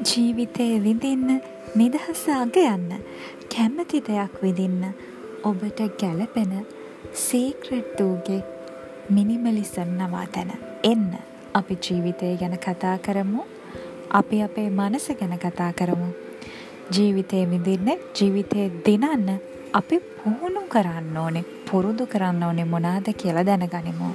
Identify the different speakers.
Speaker 1: ජීවිතයේ විඳින්න නිදහස අගයන්න කැමති දෙයක් විඳින්න ඔබට ගැළපෙන සීක්‍රට් වූගේ මිනිමලිසම් නවාතැන එන්න. අපි ජීවිතය ගැන කතා කරමු. අපි අපේ මනස ගැන කතා කරමු. ජීවිතය විඳින්න ජීවිතය දිනන්න අපි පුහුණු කරන්න ඕනේ පුරුදු කරන්න ඕනේ මොනාද කියලා දැනගනිමු.